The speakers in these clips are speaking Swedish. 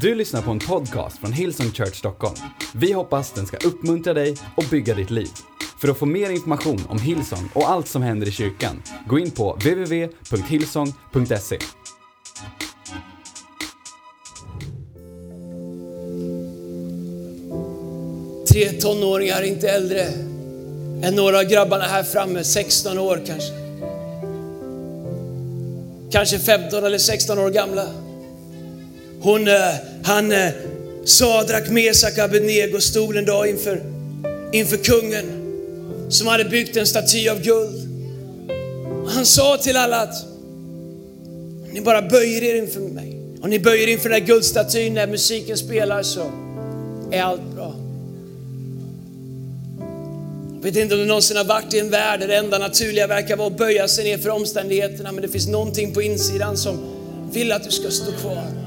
Du lyssnar på en podcast från Hillsong Church Stockholm. Vi hoppas den ska uppmuntra dig och bygga ditt liv. För att få mer information om Hillsong och allt som händer i kyrkan, gå in på www.hillsong.se. Tre tonåringar, inte äldre än några av grabbarna här framme, 16 år kanske. Kanske 15 eller 16 år gamla. Hon, eh, han, eh, Sadrak, Mesak, Abednego stod en dag inför, inför kungen som hade byggt en staty av guld. Han sa till alla att ni bara böjer er inför mig, om ni böjer inför den här guldstatyn när musiken spelar så är allt bra. Jag vet inte om du någonsin har varit i en värld där det enda naturliga verkar vara att böja sig ner för omständigheterna, men det finns någonting på insidan som vill att du ska stå kvar.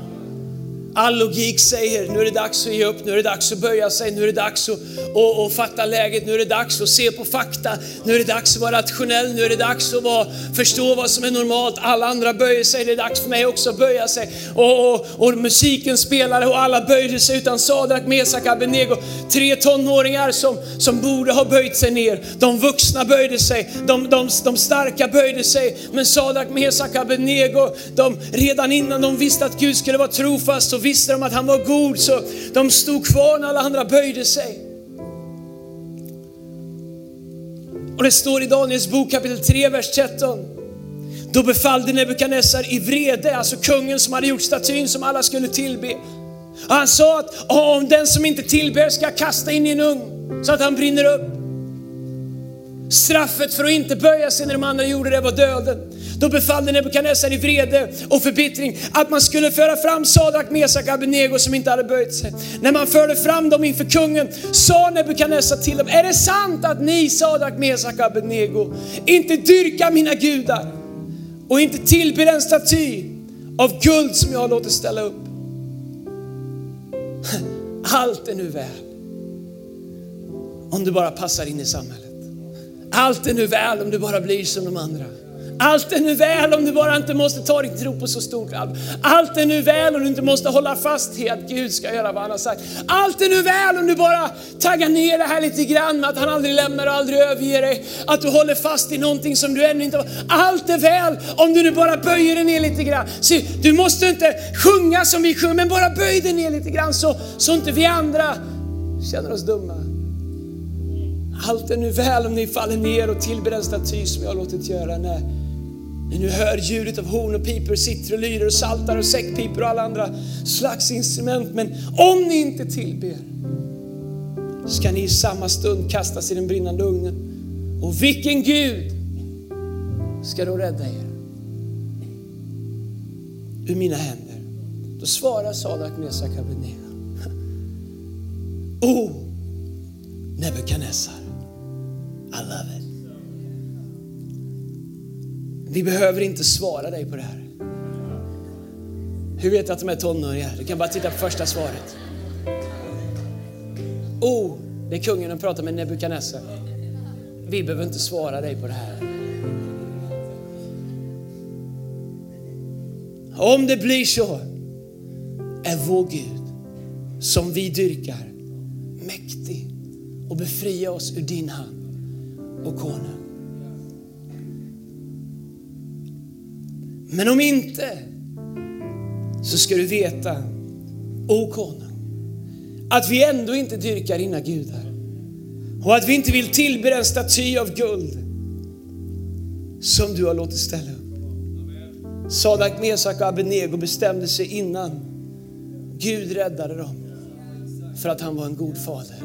All logik säger nu är det dags att ge upp, nu är det dags att böja sig, nu är det dags att, och, och fatta läget, nu är det dags att se på fakta, nu är det dags att vara rationell, nu är det dags att vara, förstå vad som är normalt. Alla andra böjer sig, det är dags för mig också att böja sig. Och, och, och musiken spelade och alla böjde sig utan Sadrak, Mesak, Abednego. Tre tonåringar som, som borde ha böjt sig ner. De vuxna böjde sig, de, de, de starka böjde sig. Men Sadrak, Mesak, Abednego, de, redan innan de visste att Gud skulle vara trofast så visste de att han var god så de stod kvar när alla andra böjde sig. Och det står i Daniels bok kapitel 3, vers 13. Då befallde Nebukadnessar i vrede, alltså kungen som hade gjort statyn som alla skulle tillbe. Och han sa att om den som inte tillber ska jag kasta in i en ugn så att han brinner upp. Straffet för att inte böja sig när de andra gjorde det var döden. Då befallde Nebukadnessar i vrede och förbittring att man skulle föra fram Sadrak, Mesak och Abednego som inte hade böjt sig. När man förde fram dem inför kungen sa Nebukadnessar till dem, är det sant att ni Sadrak, Mesak och Abednego inte dyrkar mina gudar och inte tillber en staty av guld som jag har låtit ställa upp? Allt är nu väl om du bara passar in i samhället. Allt är nu väl om du bara blir som de andra. Allt är nu väl om du bara inte måste ta din tro på så stort allvar. Allt är nu väl om du inte måste hålla fast i att Gud ska göra vad han har sagt. Allt är nu väl om du bara taggar ner det här lite grann med att han aldrig lämnar och aldrig överger dig. Att du håller fast i någonting som du ännu inte har. Allt är väl om du nu bara böjer dig ner lite grann. Se, du måste inte sjunga som vi sjunger, men bara böj dig ner lite grann så, så inte vi andra känner oss dumma. Allt är nu väl om ni faller ner och tillber den staty som jag har låtit göra. När ni nu hör ljudet av horn och pipor, sitter och lyrer och saltar och säckpipor och alla andra slags instrument. Men om ni inte tillber ska ni i samma stund kastas i den brinnande ugnen. Och vilken Gud ska då rädda er ur mina händer? Då svarar Sadak Mesak, Abednego. O Nebukadnessar, i love it. Vi behöver inte svara dig på det här. Hur vet du att de är tonåringar? Du kan bara titta på första svaret. Oh, det är kungen som pratar med Nebukadnessar. Vi behöver inte svara dig på det här. Om det blir så är vår Gud som vi dyrkar mäktig och befria oss ur din hand och konung. Men om inte så ska du veta, o konung, att vi ändå inte dyrkar dina gudar och att vi inte vill tillbe en staty av guld som du har låtit ställa upp. Sadak, Mesak och Abednego bestämde sig innan Gud räddade dem för att han var en god fader.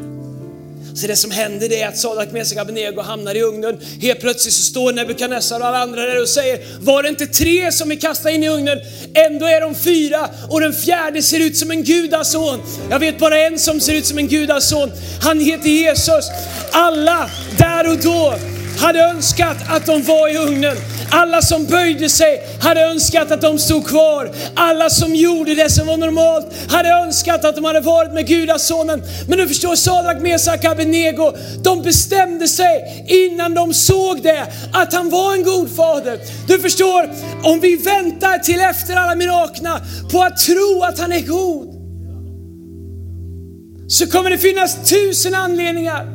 Så det som händer det är att Sadak, Mesak och Abednego hamnar i ugnen. Helt plötsligt så står Nebukadnessar och alla andra där och säger, var det inte tre som vi kastade in i ugnen? Ändå är de fyra och den fjärde ser ut som en gudason. Jag vet bara en som ser ut som en gudason. Han heter Jesus. Alla där och då hade önskat att de var i ugnen. Alla som böjde sig hade önskat att de stod kvar. Alla som gjorde det som var normalt hade önskat att de hade varit med gudasonen. Men du förstår, Sadrak, Mesak, Abednego, de bestämde sig innan de såg det, att han var en god fader. Du förstår, om vi väntar till efter alla miraklerna på att tro att han är god, så kommer det finnas tusen anledningar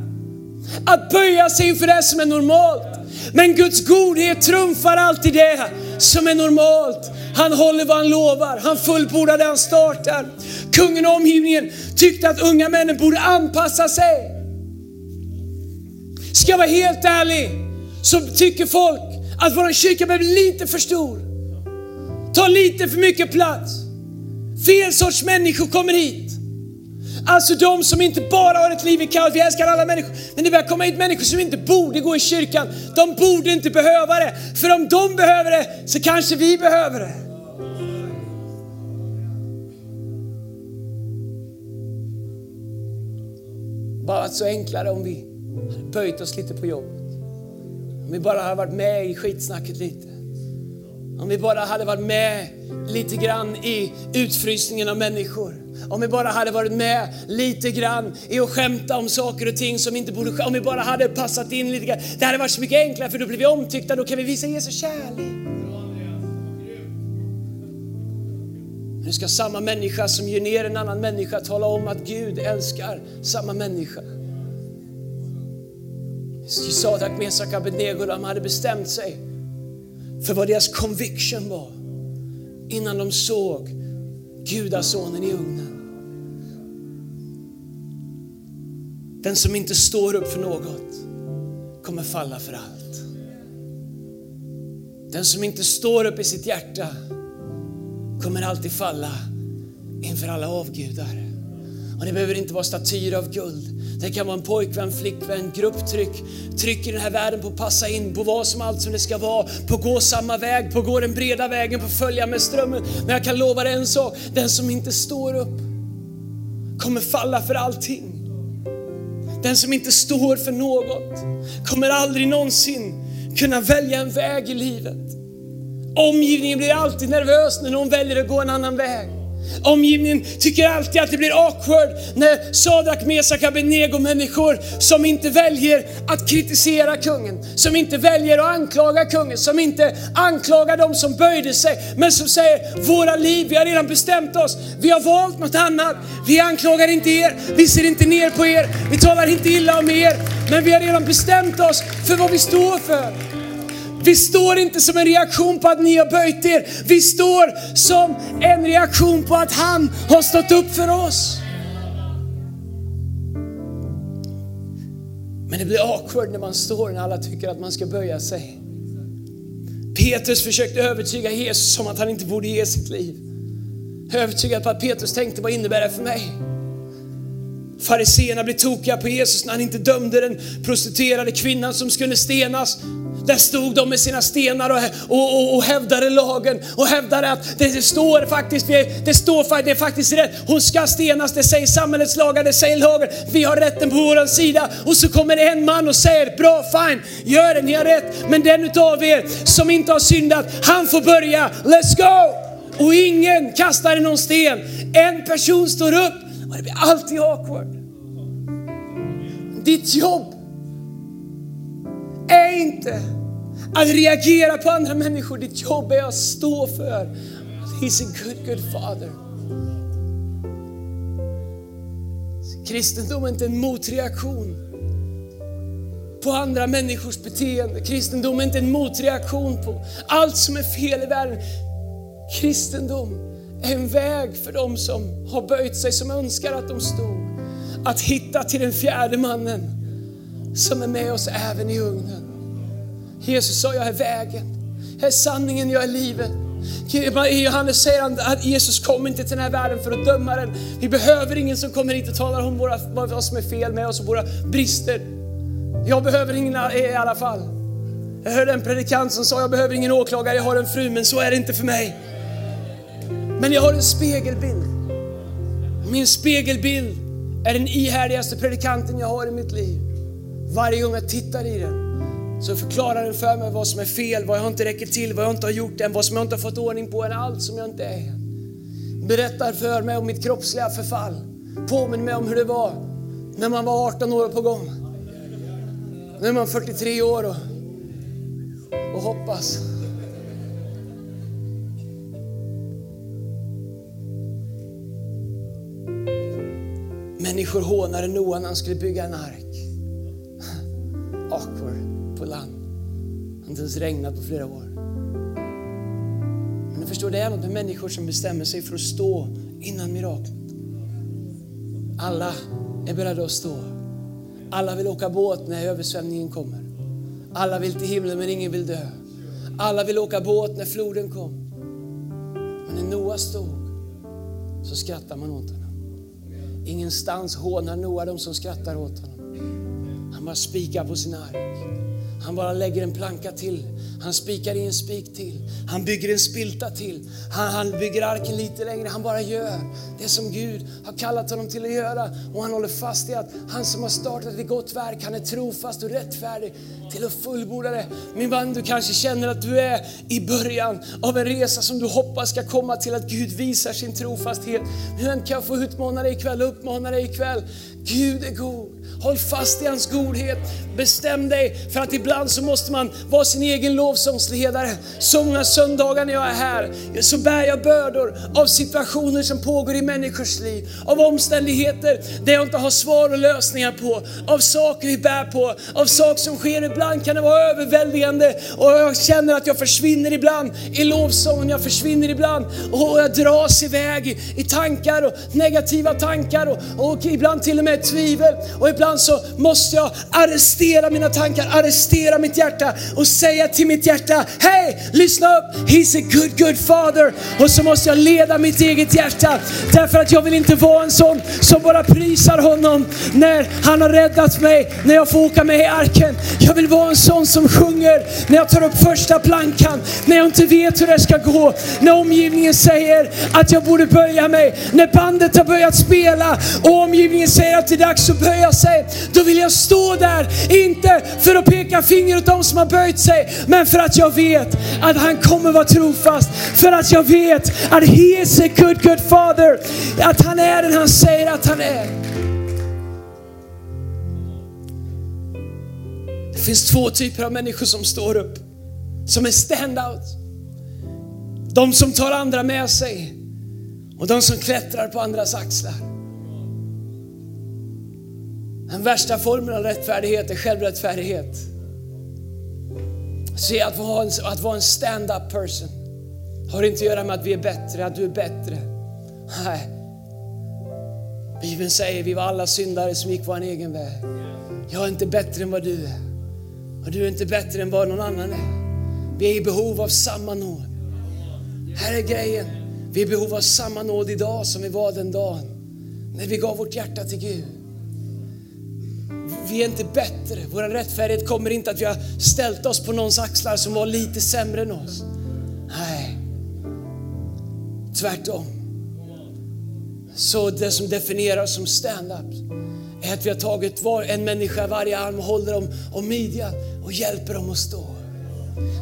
att böja sig inför det som är normalt. Men Guds godhet trumfar alltid det som är normalt. Han håller vad han lovar, han fullbordar det han startar. Kungen och omgivningen tyckte att unga männen borde anpassa sig. Ska jag vara helt ärlig så tycker folk att vår kyrka blev lite för stor. Tar lite för mycket plats. Fel sorts människor kommer hit. Alltså de som inte bara har ett liv i kaos, vi älskar alla människor. Men det börjar komma hit människor som inte borde gå i kyrkan. De borde inte behöva det. För om de behöver det så kanske vi behöver det. Bara så enklare om vi hade böjt oss lite på jobbet. Om vi bara hade varit med i skitsnacket lite. Om vi bara hade varit med lite grann i utfrysningen av människor. Om vi bara hade varit med lite grann i att skämta om saker och ting som inte borde Om vi bara hade passat in lite grann. Det hade varit så mycket enklare för då blir vi omtyckta, då kan vi visa Jesus kärlek. Nu ska samma människa som ger ner en annan människa tala om att Gud älskar samma människa. Sadak, Mesak, Abednego, de hade bestämt sig för vad deras conviction var innan de såg gudasonen i ugnen. Den som inte står upp för något kommer falla för allt. Den som inte står upp i sitt hjärta kommer alltid falla inför alla avgudar. Och det behöver inte vara statyer av guld. Det kan vara en pojkvän, flickvän, grupptryck. Tryck i den här världen på att passa in, på vad som allt som det ska vara, på att gå samma väg, på att gå den breda vägen, på att följa med strömmen. Men jag kan lova dig en sak, den som inte står upp kommer falla för allting. Den som inte står för något kommer aldrig någonsin kunna välja en väg i livet. Omgivningen blir alltid nervös när någon väljer att gå en annan väg. Omgivningen tycker alltid att det blir awkward när Sadrak, Mesak, Abednego människor som inte väljer att kritisera kungen, som inte väljer att anklaga kungen, som inte anklagar de som böjde sig, men som säger våra liv, vi har redan bestämt oss, vi har valt något annat, vi anklagar inte er, vi ser inte ner på er, vi talar inte illa om er, men vi har redan bestämt oss för vad vi står för. Vi står inte som en reaktion på att ni har böjt er. Vi står som en reaktion på att han har stått upp för oss. Men det blir awkward när man står när alla tycker att man ska böja sig. Petrus försökte övertyga Jesus om att han inte borde ge sitt liv. Övertygad på att Petrus tänkte, vad innebär det för mig? Fariseerna blev tokiga på Jesus när han inte dömde den prostituerade kvinnan som skulle stenas. Där stod de med sina stenar och, och, och, och hävdade lagen och hävdade att det, står faktiskt, det står det är faktiskt rätt. Hon ska stenas, det säger samhällets lagar, det säger lagen. Vi har rätten på vår sida. Och så kommer det en man och säger, bra fine, gör det, ni har rätt. Men den utav er som inte har syndat, han får börja. Let's go! Och ingen kastar någon sten. En person står upp och det blir alltid awkward. Ditt jobb är inte att reagera på andra människor. Ditt jobb är att stå för att He's a good, good father. Kristendom är inte en motreaktion på andra människors beteende. Kristendom är inte en motreaktion på allt som är fel i världen. Kristendom en väg för dem som har böjt sig, som önskar att de stod. Att hitta till den fjärde mannen som är med oss även i ugnen. Jesus sa, jag är vägen, jag är sanningen, jag är livet. I Johannes säger han att Jesus kom inte till den här världen för att döma den. Vi behöver ingen som kommer hit och talar om våra, vad som är fel med oss och våra brister. Jag behöver ingen i alla fall. Jag hörde en predikant som sa, jag behöver ingen åklagare, jag har en fru, men så är det inte för mig. Men jag har en spegelbild. Min spegelbild är den ihärdigaste predikanten jag har i mitt liv. Varje gång jag tittar i den så förklarar den för mig vad som är fel, vad jag inte räcker till, vad jag inte har gjort än, vad som jag inte har fått ordning på än, allt som jag inte är. Berättar för mig om mitt kroppsliga förfall. Påminner mig om hur det var när man var 18 år på gång. Nu är man 43 år och, och hoppas. Människor hånade Noa när han skulle bygga en ark. Awkward på land. Det har inte ens regnat på flera år. Men du förstår, det är något med människor som bestämmer sig för att stå innan miraklet. Alla är beredda att stå. Alla vill åka båt när översvämningen kommer. Alla vill till himlen men ingen vill dö. Alla vill åka båt när floden kom. Men när Noa stod så skrattade man åt honom. Ingenstans hånar Noa de som skrattar åt honom. Han bara spikar på sin ark. Han bara lägger en planka till. Han spikar i en spik till. Han bygger en spilta till. Han, han bygger arken lite längre. Han bara gör det som Gud har kallat honom till att göra. Och han håller fast i att han som har startat ett gott verk, han är trofast och rättfärdig till att fullborda det. Min vän, du kanske känner att du är i början av en resa som du hoppas ska komma till att Gud visar sin trofasthet. Men kan jag få utmana dig ikväll, uppmana dig ikväll. Gud är god. Håll fast i hans godhet. Bestäm dig för att ibland Ibland så måste man vara sin egen lovsångsledare. Så många söndagar när jag är här så bär jag bördor av situationer som pågår i människors liv. Av omständigheter där jag inte har svar och lösningar på. Av saker vi bär på. Av saker som sker. Ibland kan det vara överväldigande och jag känner att jag försvinner ibland i lovsången. Jag försvinner ibland och jag dras iväg i, i tankar och negativa tankar och, och ibland till och med tvivel. Och ibland så måste jag arrestera mina tankar, arrestera mitt hjärta och säga till mitt hjärta, hej, lyssna upp, he's a good, good father. Och så måste jag leda mitt eget hjärta därför att jag vill inte vara en sån som bara prisar honom när han har räddat mig, när jag får åka med i arken. Jag vill vara en sån som sjunger när jag tar upp första plankan, när jag inte vet hur det ska gå, när omgivningen säger att jag borde böja mig, när bandet har börjat spela och omgivningen säger att det är dags att böja sig. Då vill jag stå där, inte för att peka finger åt dem som har böjt sig, men för att jag vet att han kommer vara trofast. För att jag vet att he is a good, good father. Att han är den han säger att han är. Det finns två typer av människor som står upp, som är stand-out. De som tar andra med sig och de som klättrar på andras axlar. Den värsta formen av rättfärdighet är självrättfärdighet. Se att vara en, att vara en stand-up person har inte att göra med att vi är bättre, att du är bättre. Nej. Bibeln säger vi var alla syndare som gick vår egen väg. Jag är inte bättre än vad du är. Och du är inte bättre än vad någon annan är. Vi är i behov av samma nåd. Här är grejen. Vi är i behov av samma nåd idag som vi var den dagen när vi gav vårt hjärta till Gud. Vi är inte bättre. Vår rättfärdighet kommer inte att vi har ställt oss på någons axlar som var lite sämre än oss. Nej, tvärtom. Så det som definieras som stand-up är att vi har tagit var, en människa varje arm och håller dem om midjan och hjälper dem att stå.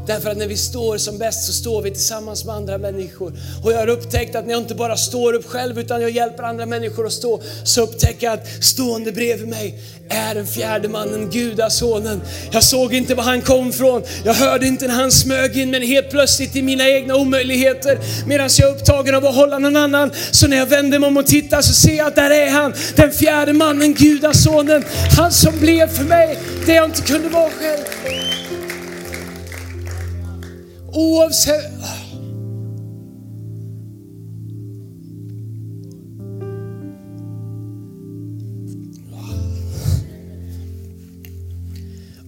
Därför att när vi står som bäst så står vi tillsammans med andra människor. Och jag har upptäckt att när jag inte bara står upp själv utan jag hjälper andra människor att stå, så upptäcker jag att stående bredvid mig är den fjärde mannen, gudasonen. Jag såg inte var han kom från, jag hörde inte när han smög in, men helt plötsligt i mina egna omöjligheter, medan jag är upptagen av att hålla någon annan, så när jag vänder mig om och tittar så ser jag att där är han, den fjärde mannen, gudasonen. Han som blev för mig det jag inte kunde vara själv. Oavsett...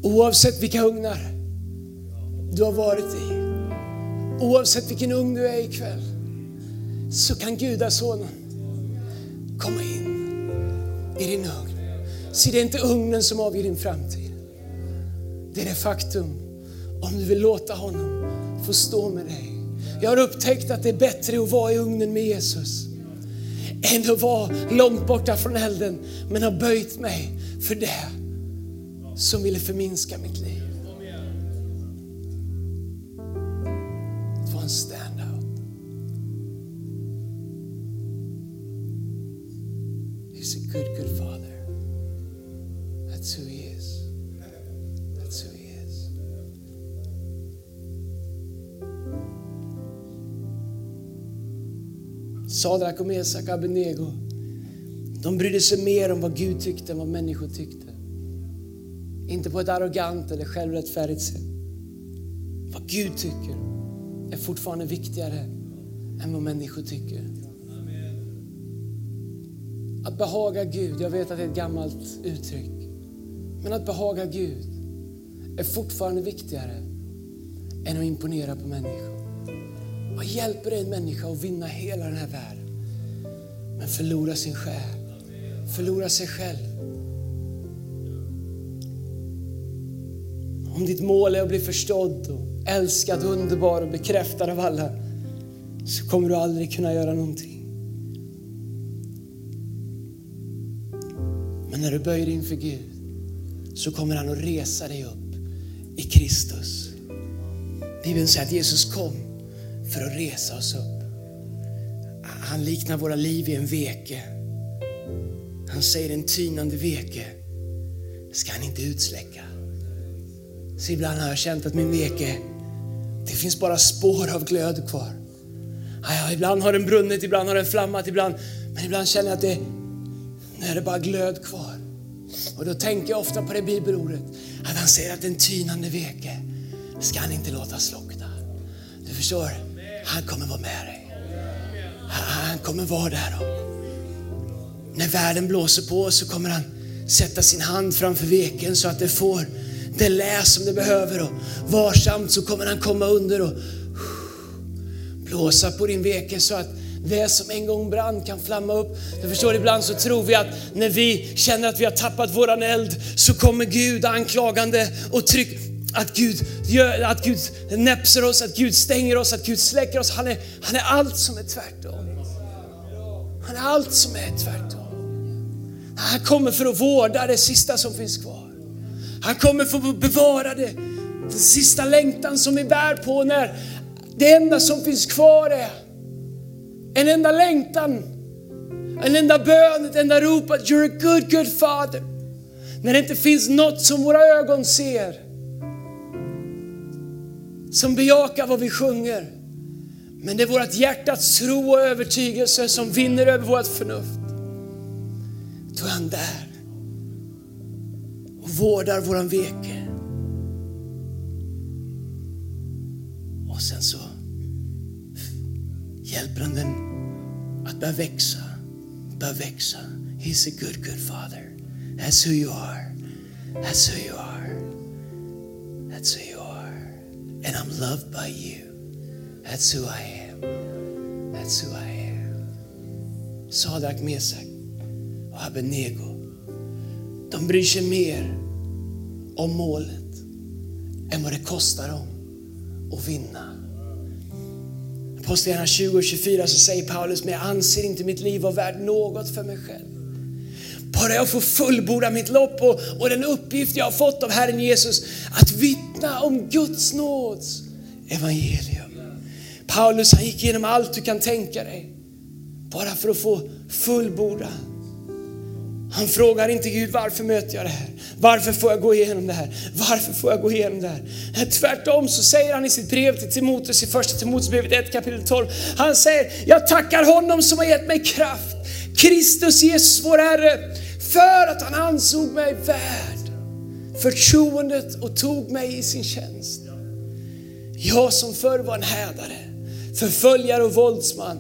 Oavsett vilka ugnar du har varit i, oavsett vilken ugn du är ikväll, så kan Gudasonen komma in i din ugn. Se, det är inte ugnen som avgör din framtid. Det är det faktum om du vill låta honom få stå med dig. Jag har upptäckt att det är bättre att vara i ugnen med Jesus än att vara långt borta från elden men har böjt mig för det som ville förminska mitt liv. Att vara en stand-out. He's a good, good father. Sadrak och Mesak Abednego De brydde sig mer om vad Gud tyckte än vad människor tyckte. Inte på ett arrogant eller självrättfärdigt sätt. Vad Gud tycker är fortfarande viktigare än vad människor tycker. Att behaga Gud, jag vet att det är ett gammalt uttryck, men att behaga Gud är fortfarande viktigare än att imponera på människor. Vad hjälper det en människa att vinna hela den här världen men förlora sin själ, förlora sig själv? Om ditt mål är att bli förstådd, och älskad, underbar och bekräftad av alla så kommer du aldrig kunna göra någonting. Men när du böjer dig inför Gud så kommer han att resa dig upp i Kristus. Bibeln säger att Jesus kom för att resa oss upp. Han liknar våra liv i en veke. Han säger en tynande veke ska han inte utsläcka. Så ibland har jag känt att min veke, det finns bara spår av glöd kvar. Ja, ibland har den brunnit, ibland har den flammat, ibland, men ibland känner jag att det, nu är det bara glöd kvar. Och då tänker jag ofta på det bibelordet, att han säger att en tynande veke ska han inte låta slockna. Du förstår, han kommer vara med dig. Han kommer vara där. Då. När världen blåser på så kommer han sätta sin hand framför veken så att det får det lä som det behöver. Och varsamt så kommer han komma under och blåsa på din veke så att det som en gång brann kan flamma upp. Du förstår, ibland så tror vi att när vi känner att vi har tappat våran eld så kommer Gud anklagande och tryck, att Gud, gör, att Gud näpser oss, att Gud stänger oss, att Gud släcker oss. Han är, han är allt som är tvärtom. Han är allt som är tvärtom. Han kommer för att vårda det sista som finns kvar. Han kommer för att bevara det, den sista längtan som vi bär på när det enda som finns kvar är en enda längtan, en enda bön, ett enda rop att you're a good, good father. När det inte finns något som våra ögon ser som bejakar vad vi sjunger. Men det är vårt hjärtats tro och övertygelse som vinner över vårt förnuft. Då är han där och vårdar våran veke. Och sen så hjälper han den att börja växa, börja växa. He's a good, good father. That's who you are. That's who you are. That's who you are. And I'm loved by you. That's who I am. That's who I am. Sadak, Mesak och abenego. De bryr sig mer om målet än vad det kostar dem att vinna. Apostlagärningarna 20 och 24 så säger Paulus, men jag anser inte mitt liv vara värt något för mig själv. Bara jag får fullborda mitt lopp och, och den uppgift jag har fått av Herren Jesus att vittna om Guds nåds evangelium. Paulus han gick igenom allt du kan tänka dig bara för att få fullborda. Han frågar inte Gud, varför möter jag det här? Varför får jag gå igenom det här? Varför får jag gå igenom det här? Tvärtom så säger han i sitt brev till Timoteus i första Timoteusbrevet 1 kapitel 12. Han säger, jag tackar honom som har gett mig kraft, Kristus Jesus vår Herre, för att han ansåg mig värd förtroendet och tog mig i sin tjänst. Jag som förr var en hädare, förföljare och våldsman,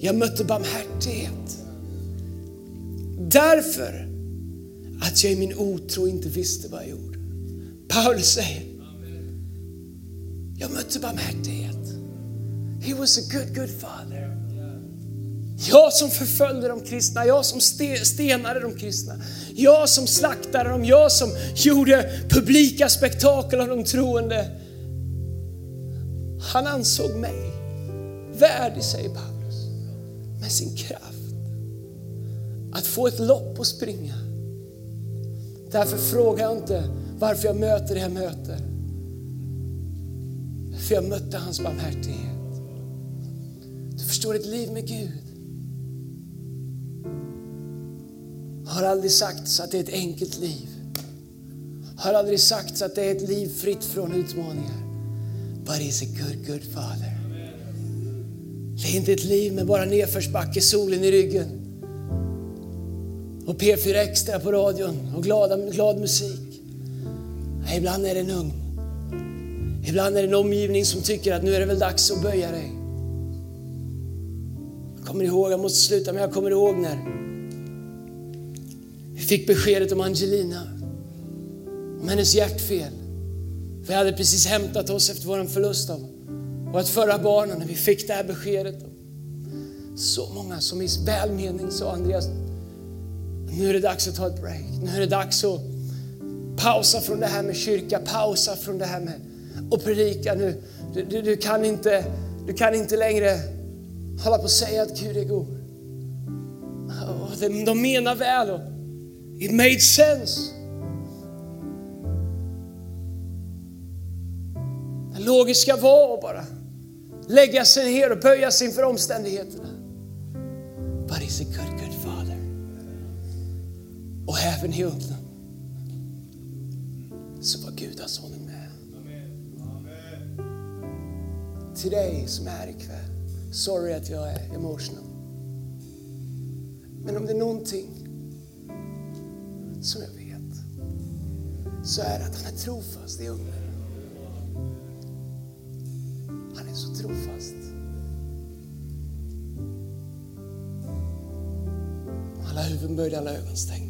jag mötte barmhärtighet. Därför att jag i min otro inte visste vad jag gjorde. Paulus säger, jag mötte barmhärtighet. He was a good, good father. Jag som förföljde de kristna, jag som stenade de kristna, jag som slaktade dem, jag som gjorde publika spektakel av de troende. Han ansåg mig värdig, säger Paulus, med sin kraft att få ett lopp att springa. Därför frågar jag inte varför jag möter det jag möter. För jag mötte hans barmhärtighet. Du förstår, ett liv med Gud har aldrig sagts att det är ett enkelt liv. Har aldrig sagts att det är ett liv fritt från utmaningar. But he's a good, good father. Det är inte ett liv med bara nedförsbacke, solen i ryggen. och P4 Extra på radion och glada, glad musik. Nej, ibland är det en ugn. Ibland är det en omgivning som tycker att nu är det väl dags att böja dig. Jag kommer ihåg, jag måste sluta, men jag kommer ihåg när fick beskedet om Angelina, om hennes hjärtfel. Vi hade precis hämtat oss efter vår förlust av vårt förra barn när vi fick det här beskedet. Så många som i välmening sa Andreas, nu är det dags att ta ett break. Nu är det dags att pausa från det här med kyrka, pausa från det här med att predika. Nu, du, du, du, kan inte, du kan inte längre hålla på och säga att Gud är god. Och de, de menar väl och it made sense. Det logiska var att bara lägga sig ner och böja sig inför omständigheterna. But he's a good, good father. Och även i ugnen så var gudasonen med. Till dig som är här ikväll, sorry att jag är emotional. Men om det är någonting som jag vet så är det att han är trofast i ugnen. Han är så trofast. Alla huvuden böjda, alla ögon stängda.